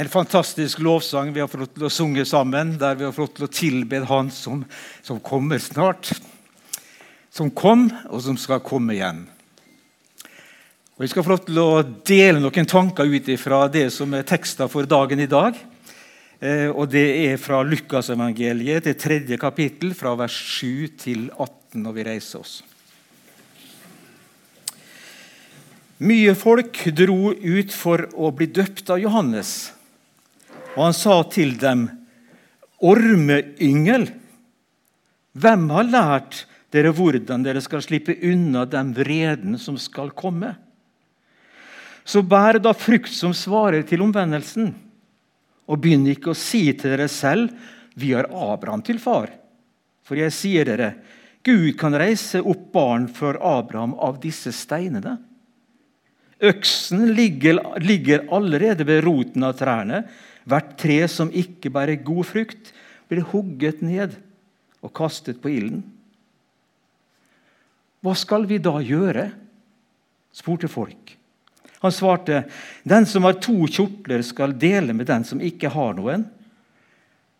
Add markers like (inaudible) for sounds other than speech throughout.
En fantastisk lovsang vi har fått til å synge sammen, der vi har fått til å tilbe Han som, som kommer snart. Som kom, og som skal komme igjen. Og Vi skal få lov til å dele noen tanker ut fra det som er tekster for dagen i dag. Eh, og Det er fra Lukasevangeliet, det tredje kapittel, fra vers 7 til 18, når vi reiser oss. Mye folk dro ut for å bli døpt av Johannes. Og han sa til dem, 'Ormeyngel, hvem har lært dere hvordan dere skal slippe unna den vreden som skal komme?' Så bær da frukt som svarer til omvendelsen, og begynn ikke å si til dere selv, 'Vi har Abraham til far.' For jeg sier dere, Gud kan reise opp barn for Abraham av disse steinene. Øksen ligger, ligger allerede ved roten av trærne. Hvert tre som ikke bærer god frukt, blir hugget ned og kastet på ilden. Hva skal vi da gjøre? spurte folk. Han svarte, den som har to kjortler, skal dele med den som ikke har noen.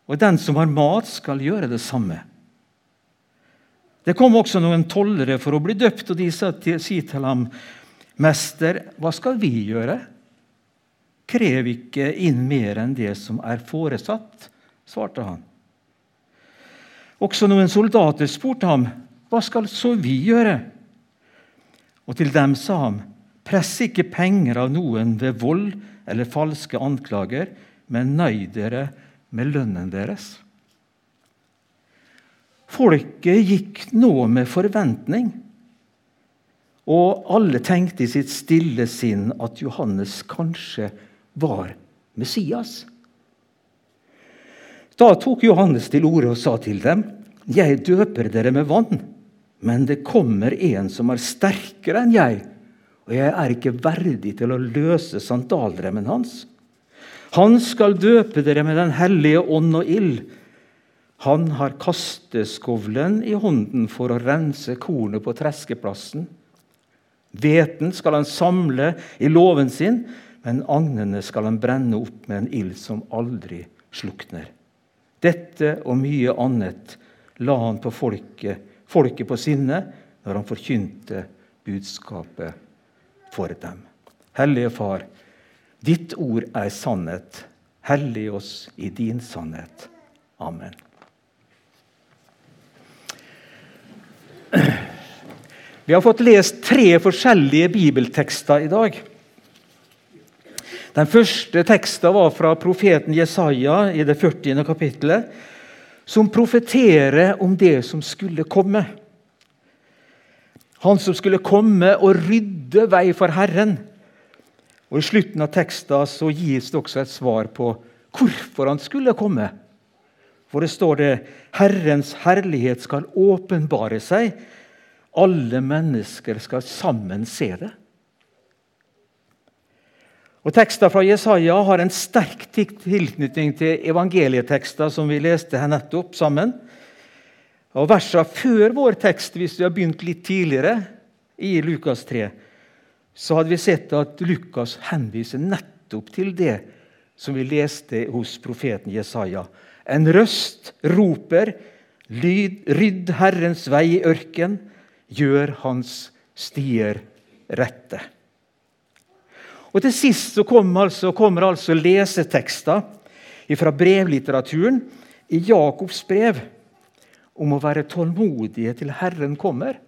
Og den som har mat, skal gjøre det samme. Det kom også noen tollere for å bli døpt, og de sa til, si til ham, Mester, hva skal vi gjøre? Krev ikke inn mer enn det som er foresatt, svarte han. Også noen soldater spurte ham, hva skal så vi gjøre? Og til dem sa han, press ikke penger av noen ved vold eller falske anklager, men nøy dere med lønnen deres. Folket gikk nå med forventning, og alle tenkte i sitt stille sinn at Johannes kanskje var Messias. Da tok Johannes til orde og sa til dem.: Jeg døper dere med vann, men det kommer en som er sterkere enn jeg, og jeg er ikke verdig til å løse sandalremmen hans. Han skal døpe dere med Den hellige ånd og ild. Han har kasteskovlen i hånden for å rense kornet på treskeplassen. Hveten skal han samle i låven sin, men agnene skal han brenne opp med en ild som aldri slukner. Dette og mye annet la han på folket, folket på sinne når han forkynte budskapet for dem. Hellige Far, ditt ord er sannhet. Hellig oss i din sannhet. Amen. (clears throat) Vi har fått lest tre forskjellige bibeltekster i dag. Den første teksten var fra profeten Jesaja i det 40. kapittelet, som profeterer om det som skulle komme. Han som skulle komme og rydde vei for Herren. Og I slutten av teksten så gis det også et svar på hvorfor han skulle komme. For det står det Herrens herlighet skal åpenbare seg. Alle mennesker skal sammen se det. Og Tekster fra Jesaja har en sterk tilknytning til evangelietekster som vi leste her nettopp sammen. Og Versene før vår tekst, hvis vi har begynt litt tidligere, i Lukas 3, så hadde vi sett at Lukas henviser nettopp til det som vi leste hos profeten Jesaja. En røst roper, rydd Herrens vei i ørken, gjør hans stier rette. Og Til sist så kommer altså, kommer altså lesetekster fra brevlitteraturen i Jakobs brev om å være tålmodige til Herren kommer.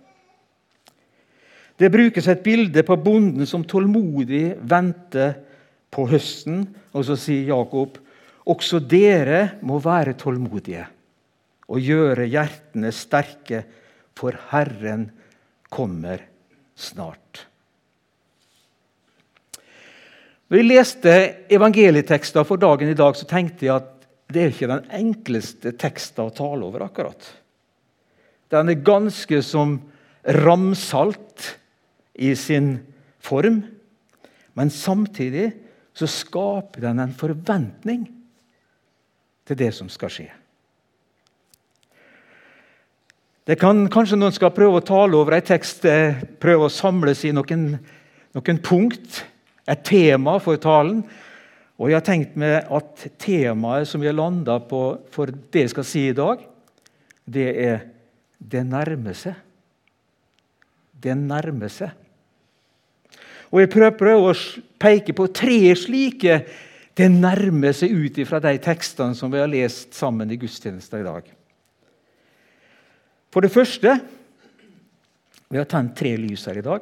Det brukes et bilde på bonden som tålmodig venter på høsten. Og så sier Jakob også dere må være tålmodige og gjøre hjertene sterke, for Herren kommer snart. Når jeg leste evangelietekster for dagen i dag, så tenkte jeg at det er ikke den enkleste teksten å tale over. akkurat. Den er ganske som ramsalt i sin form, men samtidig så skaper den en forventning til det som skal skje. Det kan Kanskje noen skal prøve å tale over en tekst, eh, prøve å samles i noen, noen punkt et tema for talen. Og jeg har tenkt meg at temaet som har landa på for det jeg skal si i dag, det er 'det nærmer seg'. Det nærmer seg. Og Jeg prøver å peke på tre slike 'det nærmer seg' ut fra de tekstene som vi har lest sammen i gudstjenesten i dag. For det første Vi har tent tre lys her i dag.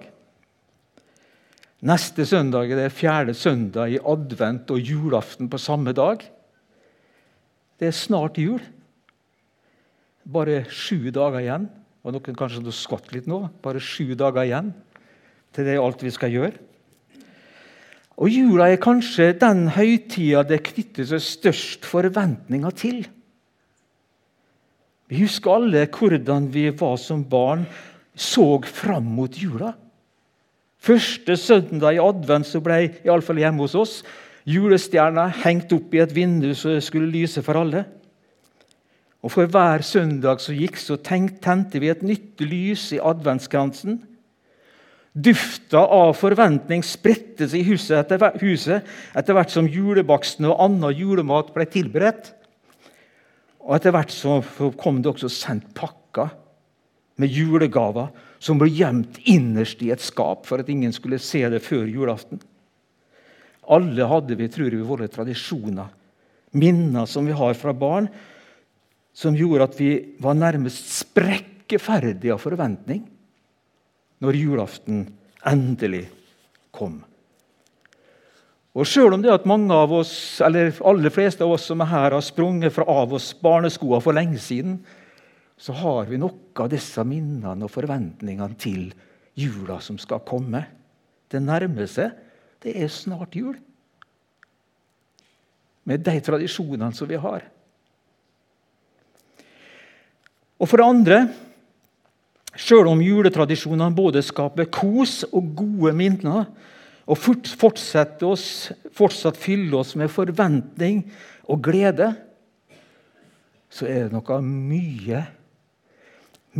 Neste søndag er det fjerde søndag i advent og julaften på samme dag. Det er snart jul. Bare sju dager igjen. Og noen kanskje har skvatt litt nå. Bare sju dager igjen til det er alt vi skal gjøre. Og Jula er kanskje den høytida det knytter seg størst forventninger til. Vi husker alle hvordan vi var som barn, så fram mot jula. Første søndag i advent så ble iallfall hjemme hos oss julestjerna hengt opp i et vindu det skulle lyse for alle. Og For hver søndag som gikk, så tente vi et nytt lys i adventskransen. Dufta av forventning spredte seg i huset etter, huset etter hvert som julebaksten og annen julemat ble tilberedt. Og Etter hvert så kom det også sendt pakker med julegaver som ble gjemt innerst i et skap for at ingen skulle se det før julaften. Alle hadde vi, tror vi, våre tradisjoner, minner som vi har fra barn, som gjorde at vi var nærmest sprekkeferdige av forventning når julaften endelig kom. Og Sjøl om det at mange av oss, eller aller fleste av oss som er her, har sprunget fra av oss barneskoene for lenge siden, så har vi noe av disse minnene og forventningene til jula som skal komme. Det nærmer seg. Det er snart jul. Med de tradisjonene som vi har. Og for det andre Sjøl om juletradisjonene både skaper kos og gode minner, og fortsetter oss, fortsatt fyller oss med forventning og glede, så er det noe mye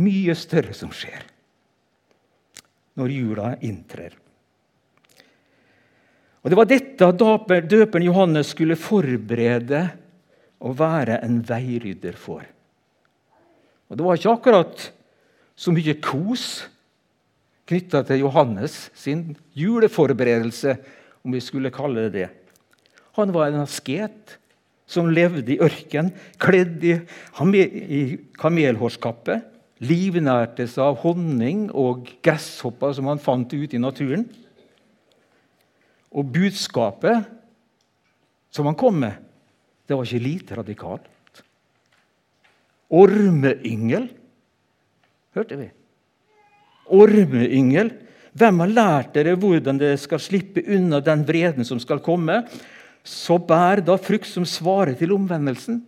mye større som skjer når jula inntrer. Og Det var dette døperen Johannes skulle forberede å være en veirydder for. Og Det var ikke akkurat så mye kos knytta til Johannes sin juleforberedelse, om vi skulle kalle det det. Han var en asket som levde i ørken, kledd i kamelhårskappe livnærtes av honning og gresshopper som han fant ute i naturen. Og budskapet som han kom med, det var ikke lite radikalt. Ormeyngel, hørte vi. Ormeyngel. Hvem har lært dere hvordan dere skal slippe unna den vreden som skal komme? Så bær da frukt som svarer til omvendelsen.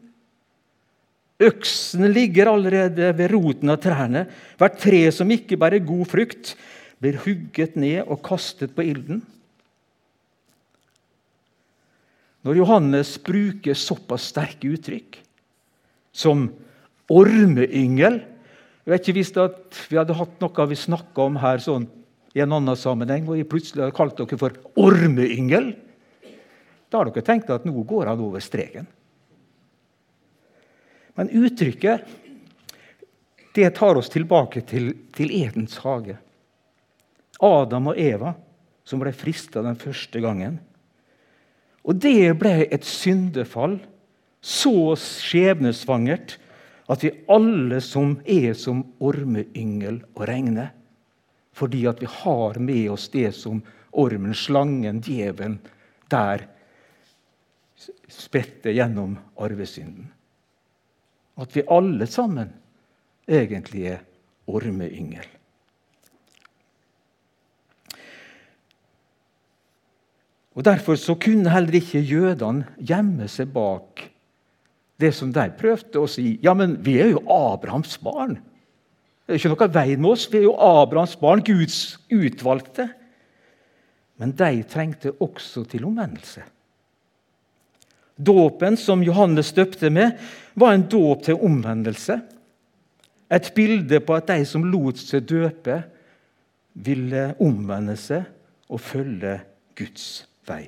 Øksen ligger allerede ved roten av trærne. Hvert tre som ikke bærer god frukt, blir hugget ned og kastet på ilden. Når Johannes bruker såpass sterke uttrykk som ormeyngel Jeg vet ikke hvis vi hadde hatt noe vi snakka om her sånn, i en annen sammenheng, og vi plutselig hadde kalt dere for ormeyngel. Da har dere tenkt at nå går han over streken. Men uttrykket det tar oss tilbake til, til Edens hage. Adam og Eva som ble frista den første gangen. Og det ble et syndefall så skjebnesvangert at vi alle som er som ormeyngel å regne. Fordi at vi har med oss det som ormen, slangen, djevelen der spredte gjennom arvesynden at vi alle sammen egentlig er ormeyngel. Og Derfor så kunne heller ikke jødene gjemme seg bak det som de prøvde å si. Ja, men vi er jo Abrahams barn. Det er ikke noe vei med oss. Vi er jo Abrahams barn, Guds utvalgte. Men de trengte også til omvendelse. Dåpen som Johannes døpte med, var en dåp til omvendelse. Et bilde på at de som lot seg døpe, ville omvende seg og følge Guds vei.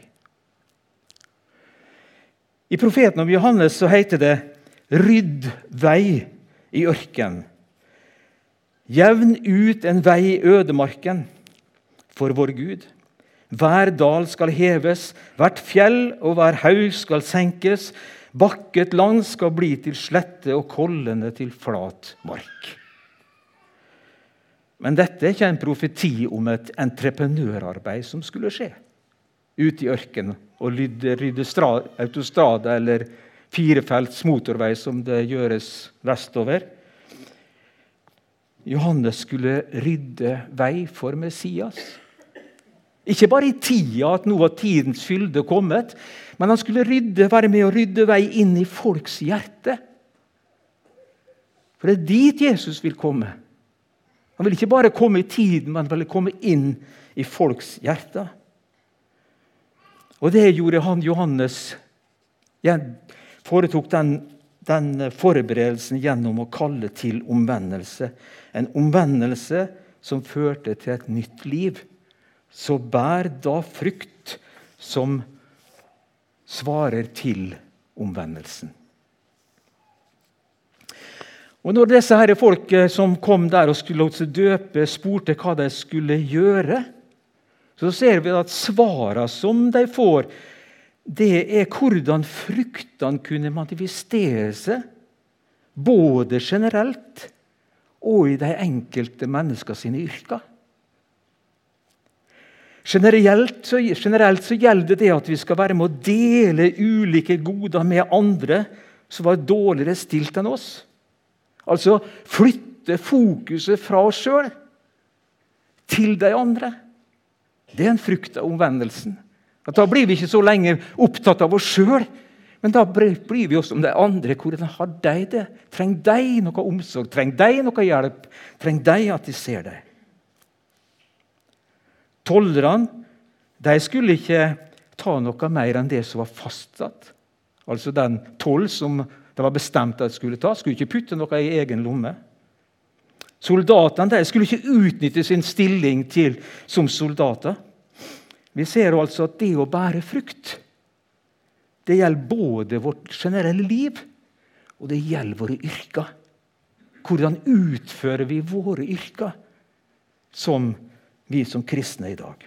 I profeten om Johannes så heter det 'rydd vei i ørkenen'. Jevn ut en vei i ødemarken for vår Gud. Hver dal skal heves, hvert fjell og hver haug skal senkes. Bakket land skal bli til slette og kollene til flat mark. Men dette er ikke en profeti om et entreprenørarbeid som skulle skje ute i ørkenen og rydde, rydde autostrada eller firefelts motorvei, som det gjøres vestover. Johannes skulle rydde vei for Messias. Ikke bare i tida at nå var tidens fylde kommet, men han skulle rydde, være med å rydde vei inn i folks hjerte. For det er dit Jesus vil komme. Han vil ikke bare komme i tiden, men han vil komme inn i folks hjerter. Og det gjorde han Johannes. Jeg foretok den, den forberedelsen gjennom å kalle til omvendelse. En omvendelse som førte til et nytt liv så bær da frukt som svarer til omvendelsen. Og når disse her folk som kom der og skulle døpe, spurte hva de skulle gjøre, så ser vi at svarene som de får, det er hvordan fruktene kunne manifestere seg, både generelt og i de enkelte menneskene sine yrker. Generelt så, generelt så, gjelder det at vi skal være med å dele ulike goder med andre som var dårligere stilt enn oss. Altså flytte fokuset fra oss sjøl til de andre. Det er en frukt av omvendelsen. At da blir vi ikke så lenge opptatt av oss sjøl, men da blir vi også om de andre. Hvordan har de det? Trenger de noe omsorg? Trenger de noe hjelp? Trenger de at de ser deg? Tollerne de skulle ikke ta noe mer enn det som var fastsatt. Altså den toll som det var bestemt at de skulle ta, skulle ikke putte noe i egen lomme. Soldatene skulle ikke utnytte sin stilling til, som soldater. Vi ser altså at det å bære frukt det gjelder både vårt generelle liv og det gjelder våre yrker. Hvordan utfører vi våre yrker som vi som kristne i dag.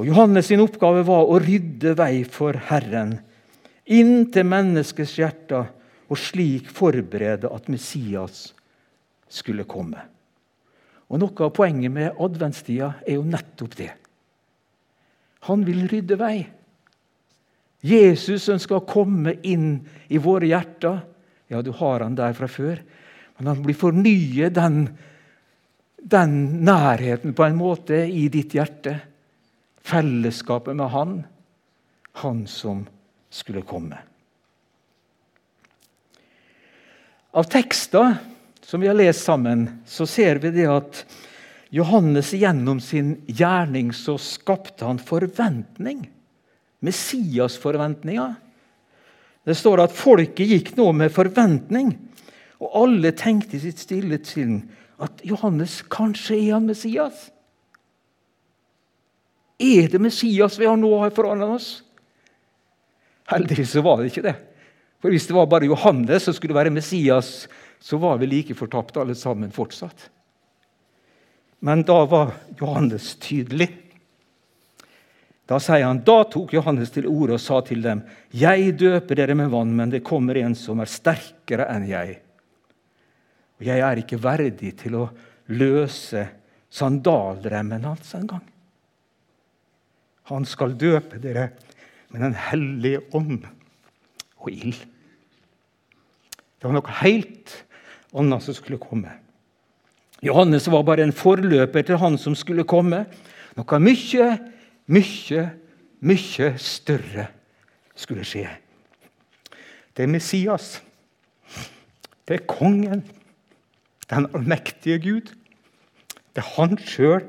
Og Johannes sin oppgave var å rydde vei for Herren inn til menneskets hjerter og slik forberede at Messias skulle komme. Og Noe av poenget med adventstida er jo nettopp det. Han vil rydde vei. Jesus ønsker å komme inn i våre hjerter. Ja, du har han der fra før. Men han blir fornye den den nærheten på en måte i ditt hjerte. Fellesskapet med Han, Han som skulle komme. Av tekster som vi har lest sammen, så ser vi det at Johannes gjennom sin gjerning så skapte han forventning. Messias-forventninger. Det står at folket gikk nå med forventning, og alle tenkte i sitt stille sinn at Johannes kanskje er han Messias? Er det Messias vi har nå har foran oss? Heldigvis var det ikke det. For Hvis det var bare Johannes som skulle være Messias, så var vi like fortapt alle sammen fortsatt. Men da var Johannes tydelig. Da sier han, da tok Johannes til orde og sa til dem.: Jeg døper dere med vann, men det kommer en som er sterkere enn jeg og jeg er ikke verdig til å løse sandalremmen hans engang. Han skal døpe dere med Den hellige ånd og ild. Det var noe helt annet som skulle komme. Johannes var bare en forløper til han som skulle komme. Noe mye, mye, mye større skulle skje. Det er Messias. Det er kongen den allmektige Gud. Det er Han sjøl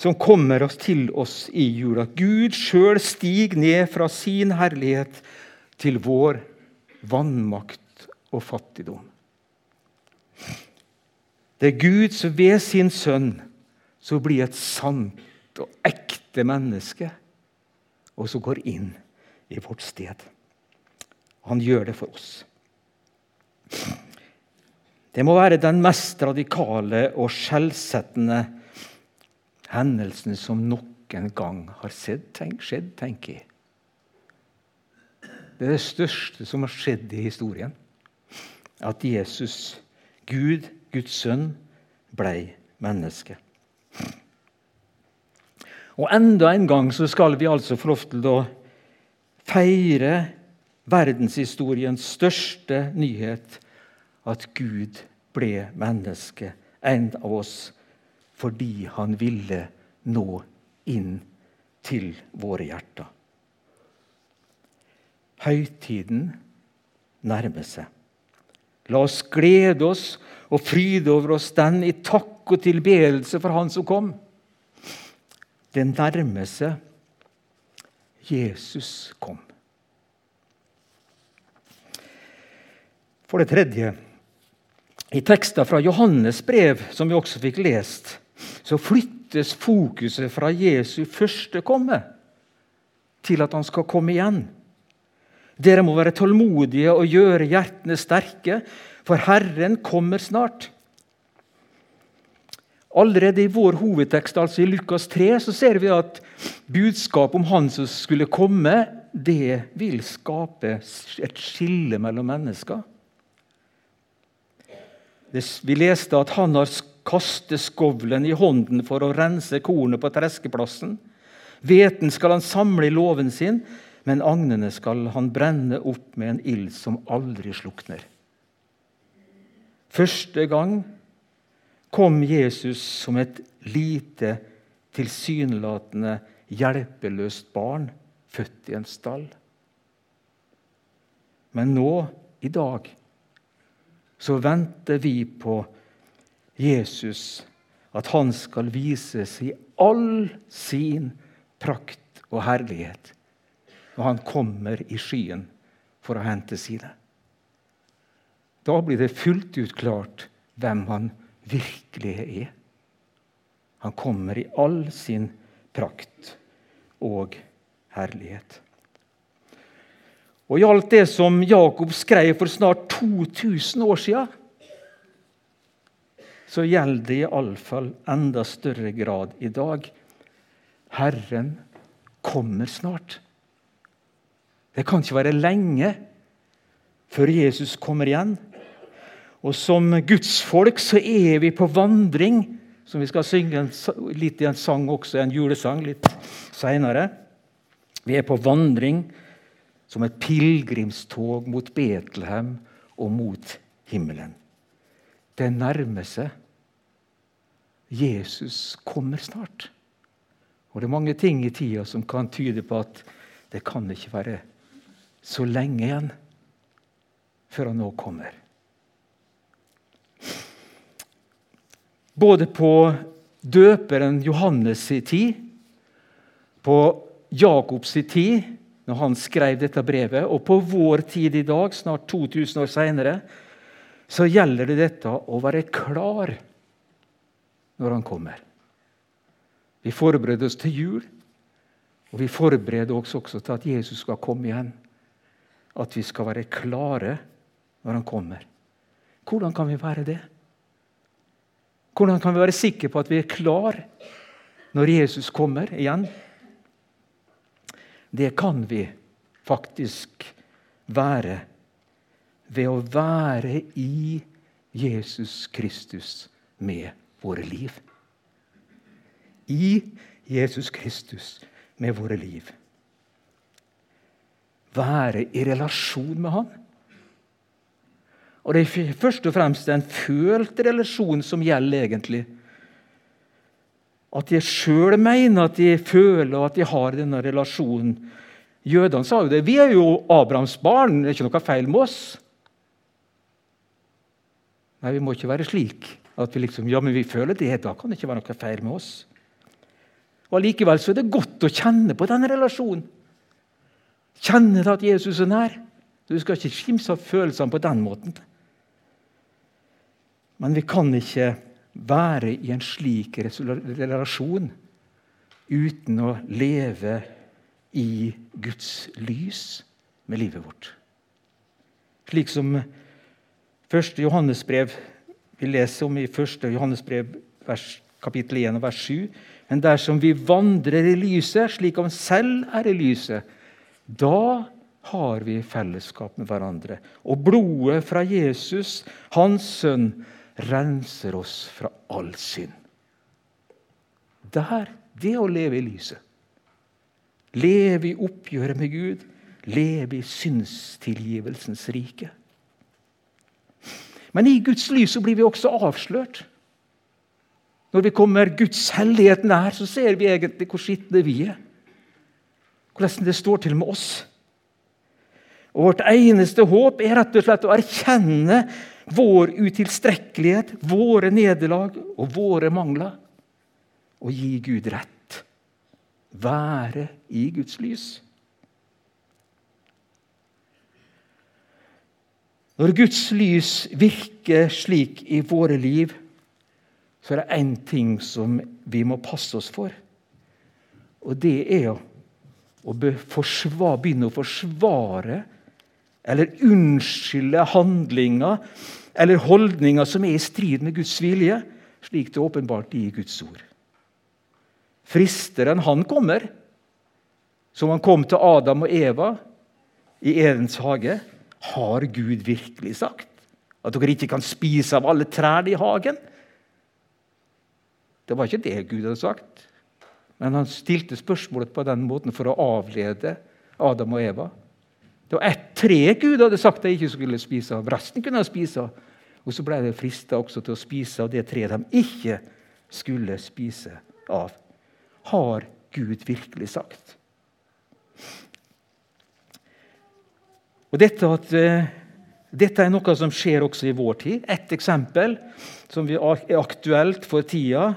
som kommer oss til oss i jula. Gud sjøl stiger ned fra sin herlighet til vår vannmakt og fattigdom. Det er Gud som ved sin sønn så blir et sant og ekte menneske, og som går inn i vårt sted. Han gjør det for oss. Det må være den mest radikale og skjellsettende hendelsen som noen gang har skjedd, tenk, skjedd, tenker jeg. Det er det største som har skjedd i historien. At Jesus, Gud, Guds sønn, blei menneske. Og enda en gang så skal vi altså få lov til å feire verdenshistoriens største nyhet at Gud ble menneske, en av oss, fordi han ville nå inn til våre hjerter. Høytiden nærmer seg. La oss glede oss og fryde over oss den i takk og tilbedelse for Han som kom. Det nærmer seg. Jesus kom. For det tredje, i tekster fra Johannes brev, som vi også fikk lest, så flyttes fokuset fra Jesu første komme til at han skal komme igjen. Dere må være tålmodige og gjøre hjertene sterke, for Herren kommer snart. Allerede i vår hovedtekst, altså i Lukas 3, så ser vi at budskapet om Han som skulle komme, det vil skape et skille mellom mennesker. Vi leste at han har kastet skovlen i hånden for å rense kornet på treskeplassen. Hveten skal han samle i låven sin, men agnene skal han brenne opp med en ild som aldri slukner. Første gang kom Jesus som et lite, tilsynelatende hjelpeløst barn født i en stall. Men nå, i dag, så venter vi på Jesus, at han skal vises i all sin prakt og herlighet når han kommer i skyen for å hente sine. Da blir det fullt ut klart hvem han virkelig er. Han kommer i all sin prakt og herlighet. Og i alt det som Jakob skrev for snart 2000 år siden, så gjelder det iallfall enda større grad i dag. Herren kommer snart. Det kan ikke være lenge før Jesus kommer igjen. Og som gudsfolk så er vi på vandring, som vi skal synge litt i en sang også, en julesang litt seinere. Vi er på vandring som et pilegrimstog mot Betlehem og mot himmelen. Det nærmer seg. Jesus kommer snart. Og Det er mange ting i tida som kan tyde på at det kan ikke være så lenge igjen før han nå kommer. Både på døperen Johannes' tid, på Jakobs tid når han skrev dette brevet. Og på vår tid i dag, snart 2000 år seinere, så gjelder det dette å være klar når han kommer. Vi forbereder oss til jul, og vi forbereder oss også til at Jesus skal komme igjen. At vi skal være klare når han kommer. Hvordan kan vi være det? Hvordan kan vi være sikre på at vi er klar når Jesus kommer igjen? Det kan vi faktisk være ved å være i Jesus Kristus med våre liv. I Jesus Kristus med våre liv. Være i relasjon med Han. Og Det er først og fremst en følt relasjon som gjelder, egentlig. At jeg sjøl mener at jeg føler at jeg har denne relasjonen. Jødene sa jo det. Vi er jo Abrahams barn. Det er ikke noe feil med oss. Nei, vi må ikke være slik at vi liksom, ja, men vi føler det. Da kan det ikke være noe feil med oss. Og Allikevel er det godt å kjenne på den relasjonen. Kjenne at Jesus er nær. Du skal ikke skimse av følelsene på den måten. Men vi kan ikke være i en slik relasjon uten å leve i Guds lys med livet vårt. Slik som 1. Johannesbrev vi leser om i 1. Johannesbrev kapittel 1 og vers 7. Men dersom vi vandrer i lyset, slik han selv er i lyset, da har vi fellesskap med hverandre. Og blodet fra Jesus, hans sønn, renser oss fra all synd. Der, det å leve i lyset. Leve i oppgjøret med Gud. Leve i syndstilgivelsens rike. Men i Guds lys så blir vi også avslørt. Når vi kommer Guds hellighet nær, så ser vi egentlig hvor skitne vi er. Hvordan det står til med oss. Og Vårt eneste håp er rett og slett å erkjenne vår utilstrekkelighet, våre nederlag og våre mangler, og gi Gud rett. Være i Guds lys. Når Guds lys virker slik i våre liv, så er det én ting som vi må passe oss for. Og det er å begynne å forsvare eller unnskylde handlinger eller holdninger som er i strid med Guds vilje, slik det er åpenbart i Guds ord. Fristeren, han kommer, som han kom til Adam og Eva i Edens hage. Har Gud virkelig sagt at dere ikke kan spise av alle trærne i hagen? Det var ikke det Gud hadde sagt, men han stilte spørsmålet på den måten for å avlede Adam og Eva. Det var ett tre Gud hadde sagt de ikke skulle spise av. Resten kunne de spise av. Og så ble de frista til å spise av det treet de ikke skulle spise av. Har Gud virkelig sagt? Og dette, at, uh, dette er noe som skjer også i vår tid. Et eksempel som er aktuelt for tida,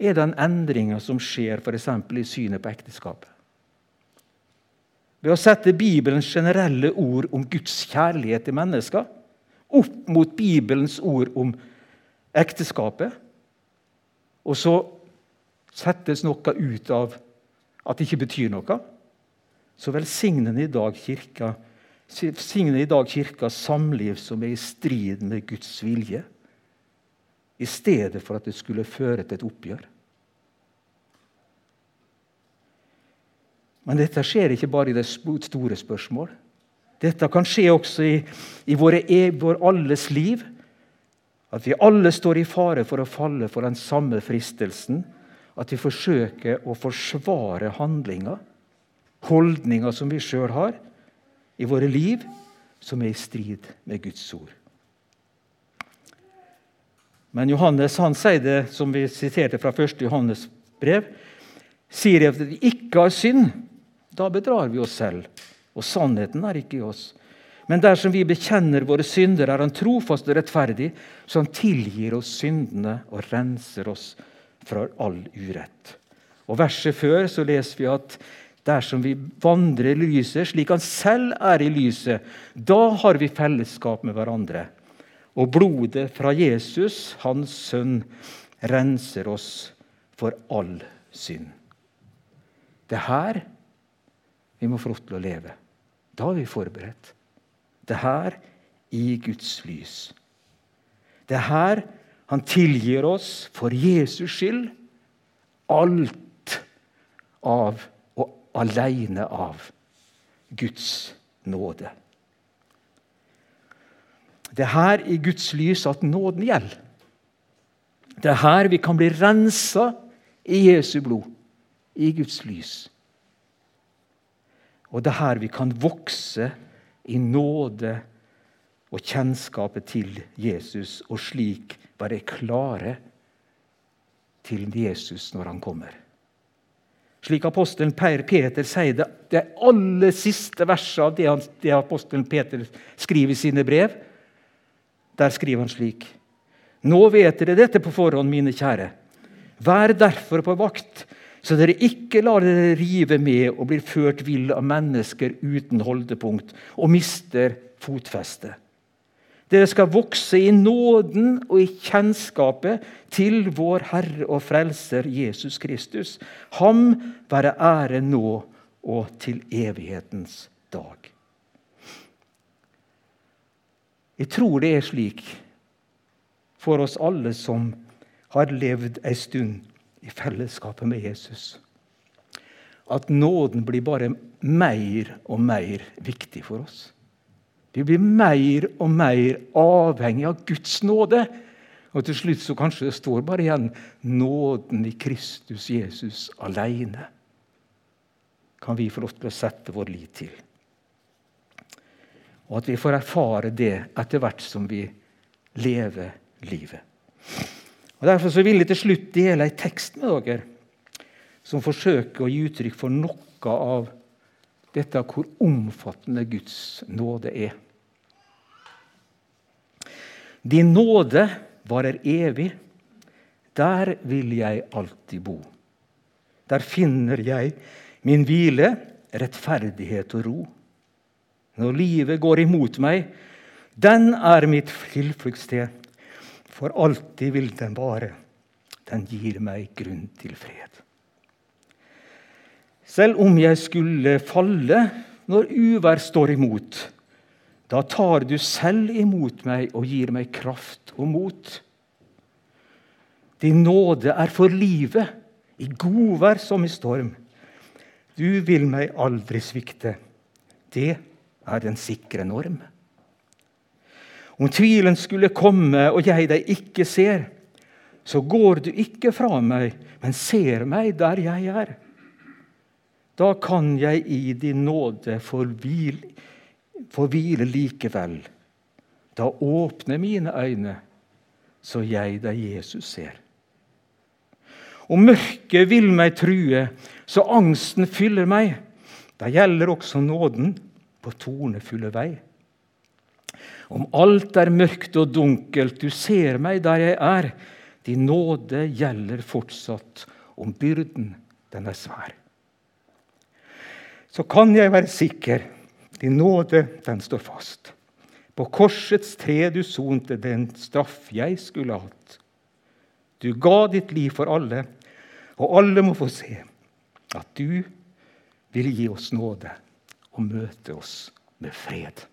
er den endringa som skjer for i synet på ekteskapet. Ved å sette Bibelens generelle ord om Guds kjærlighet til mennesker opp mot Bibelens ord om ekteskapet, og så settes noe ut av at det ikke betyr noe, så velsigner i dag kirka Signe i dag kirkas samliv som er i strid med Guds vilje, i stedet for at det skulle føre til et oppgjør. Men dette skjer ikke bare i det store spørsmål. Dette kan skje også i, i våre, e, vår alles liv. At vi alle står i fare for å falle for den samme fristelsen. At vi forsøker å forsvare handlinger, holdninger som vi sjøl har, i våre liv, som er i strid med Guds ord. Men Johannes han sier det som vi siterte fra 1. Johannes brev, sier at vi ikke har synd da bedrar vi oss selv, og sannheten er ikke i oss. Men dersom vi bekjenner våre synder, er Han trofast og rettferdig, så Han tilgir oss syndene og renser oss fra all urett. Og Verset før så leser vi at dersom vi vandrer i lyset slik Han selv er i lyset, da har vi fellesskap med hverandre. Og blodet fra Jesus, Hans sønn, renser oss for all synd. Det her vi må få lov til å leve. Da er vi forberedt. Det er her i Guds lys. Det er her han tilgir oss for Jesus skyld alt av og aleine av Guds nåde. Det er her i Guds lys at nåden gjelder. Det er her vi kan bli rensa i Jesu blod, i Guds lys. Og det er her vi kan vokse i nåde og kjennskapet til Jesus, og slik være klare til Jesus når han kommer. Slik apostelen Peter sier det, det aller siste verset av det, han, det apostelen Peter skriver i sine brev. Der skriver han slik.: Nå vet dere dette på forhånd, mine kjære. Vær derfor på vakt så dere ikke lar dere rive med og blir ført vill av mennesker uten holdepunkt og mister fotfestet. Dere skal vokse i nåden og i kjennskapet til vår Herre og Frelser Jesus Kristus. Ham være ære nå og til evighetens dag. Jeg tror det er slik for oss alle som har levd ei stund i fellesskapet med Jesus, at nåden blir bare mer og mer viktig for oss. Vi blir mer og mer avhengig av Guds nåde. Og til slutt så kanskje det står bare igjen nåden i Kristus Jesus alene. Kan vi få lov til å sette vår lit til. Og at vi får erfare det etter hvert som vi lever livet. Og Derfor så vil jeg til slutt dele en tekst med dere som forsøker å gi uttrykk for noe av dette hvor omfattende Guds nåde er. Din nåde varer evig. Der vil jeg alltid bo. Der finner jeg min hvile, rettferdighet og ro. Når livet går imot meg, den er mitt tilfluktssted. For alltid vil den vare. Den gir meg grunn til fred. Selv om jeg skulle falle når uvær står imot, da tar du selv imot meg og gir meg kraft og mot. Din nåde er for livet, i godvær som i storm. Du vil meg aldri svikte. Det er den sikre norm. Om tvilen skulle komme og jeg deg ikke ser, så går du ikke fra meg, men ser meg der jeg er. Da kan jeg i din nåde få hvile likevel. Da åpner mine øyne, så jeg deg Jesus ser. Om mørket vil meg true, så angsten fyller meg. Da gjelder også nåden på tornefulle vei. Om alt er mørkt og dunkelt, du ser meg der jeg er. Din nåde gjelder fortsatt, om byrden den er svær. Så kan jeg være sikker, din nåde den står fast. På korsets tre du sonte den straff jeg skulle hatt. Du ga ditt liv for alle, og alle må få se at du vil gi oss nåde og møte oss med fred.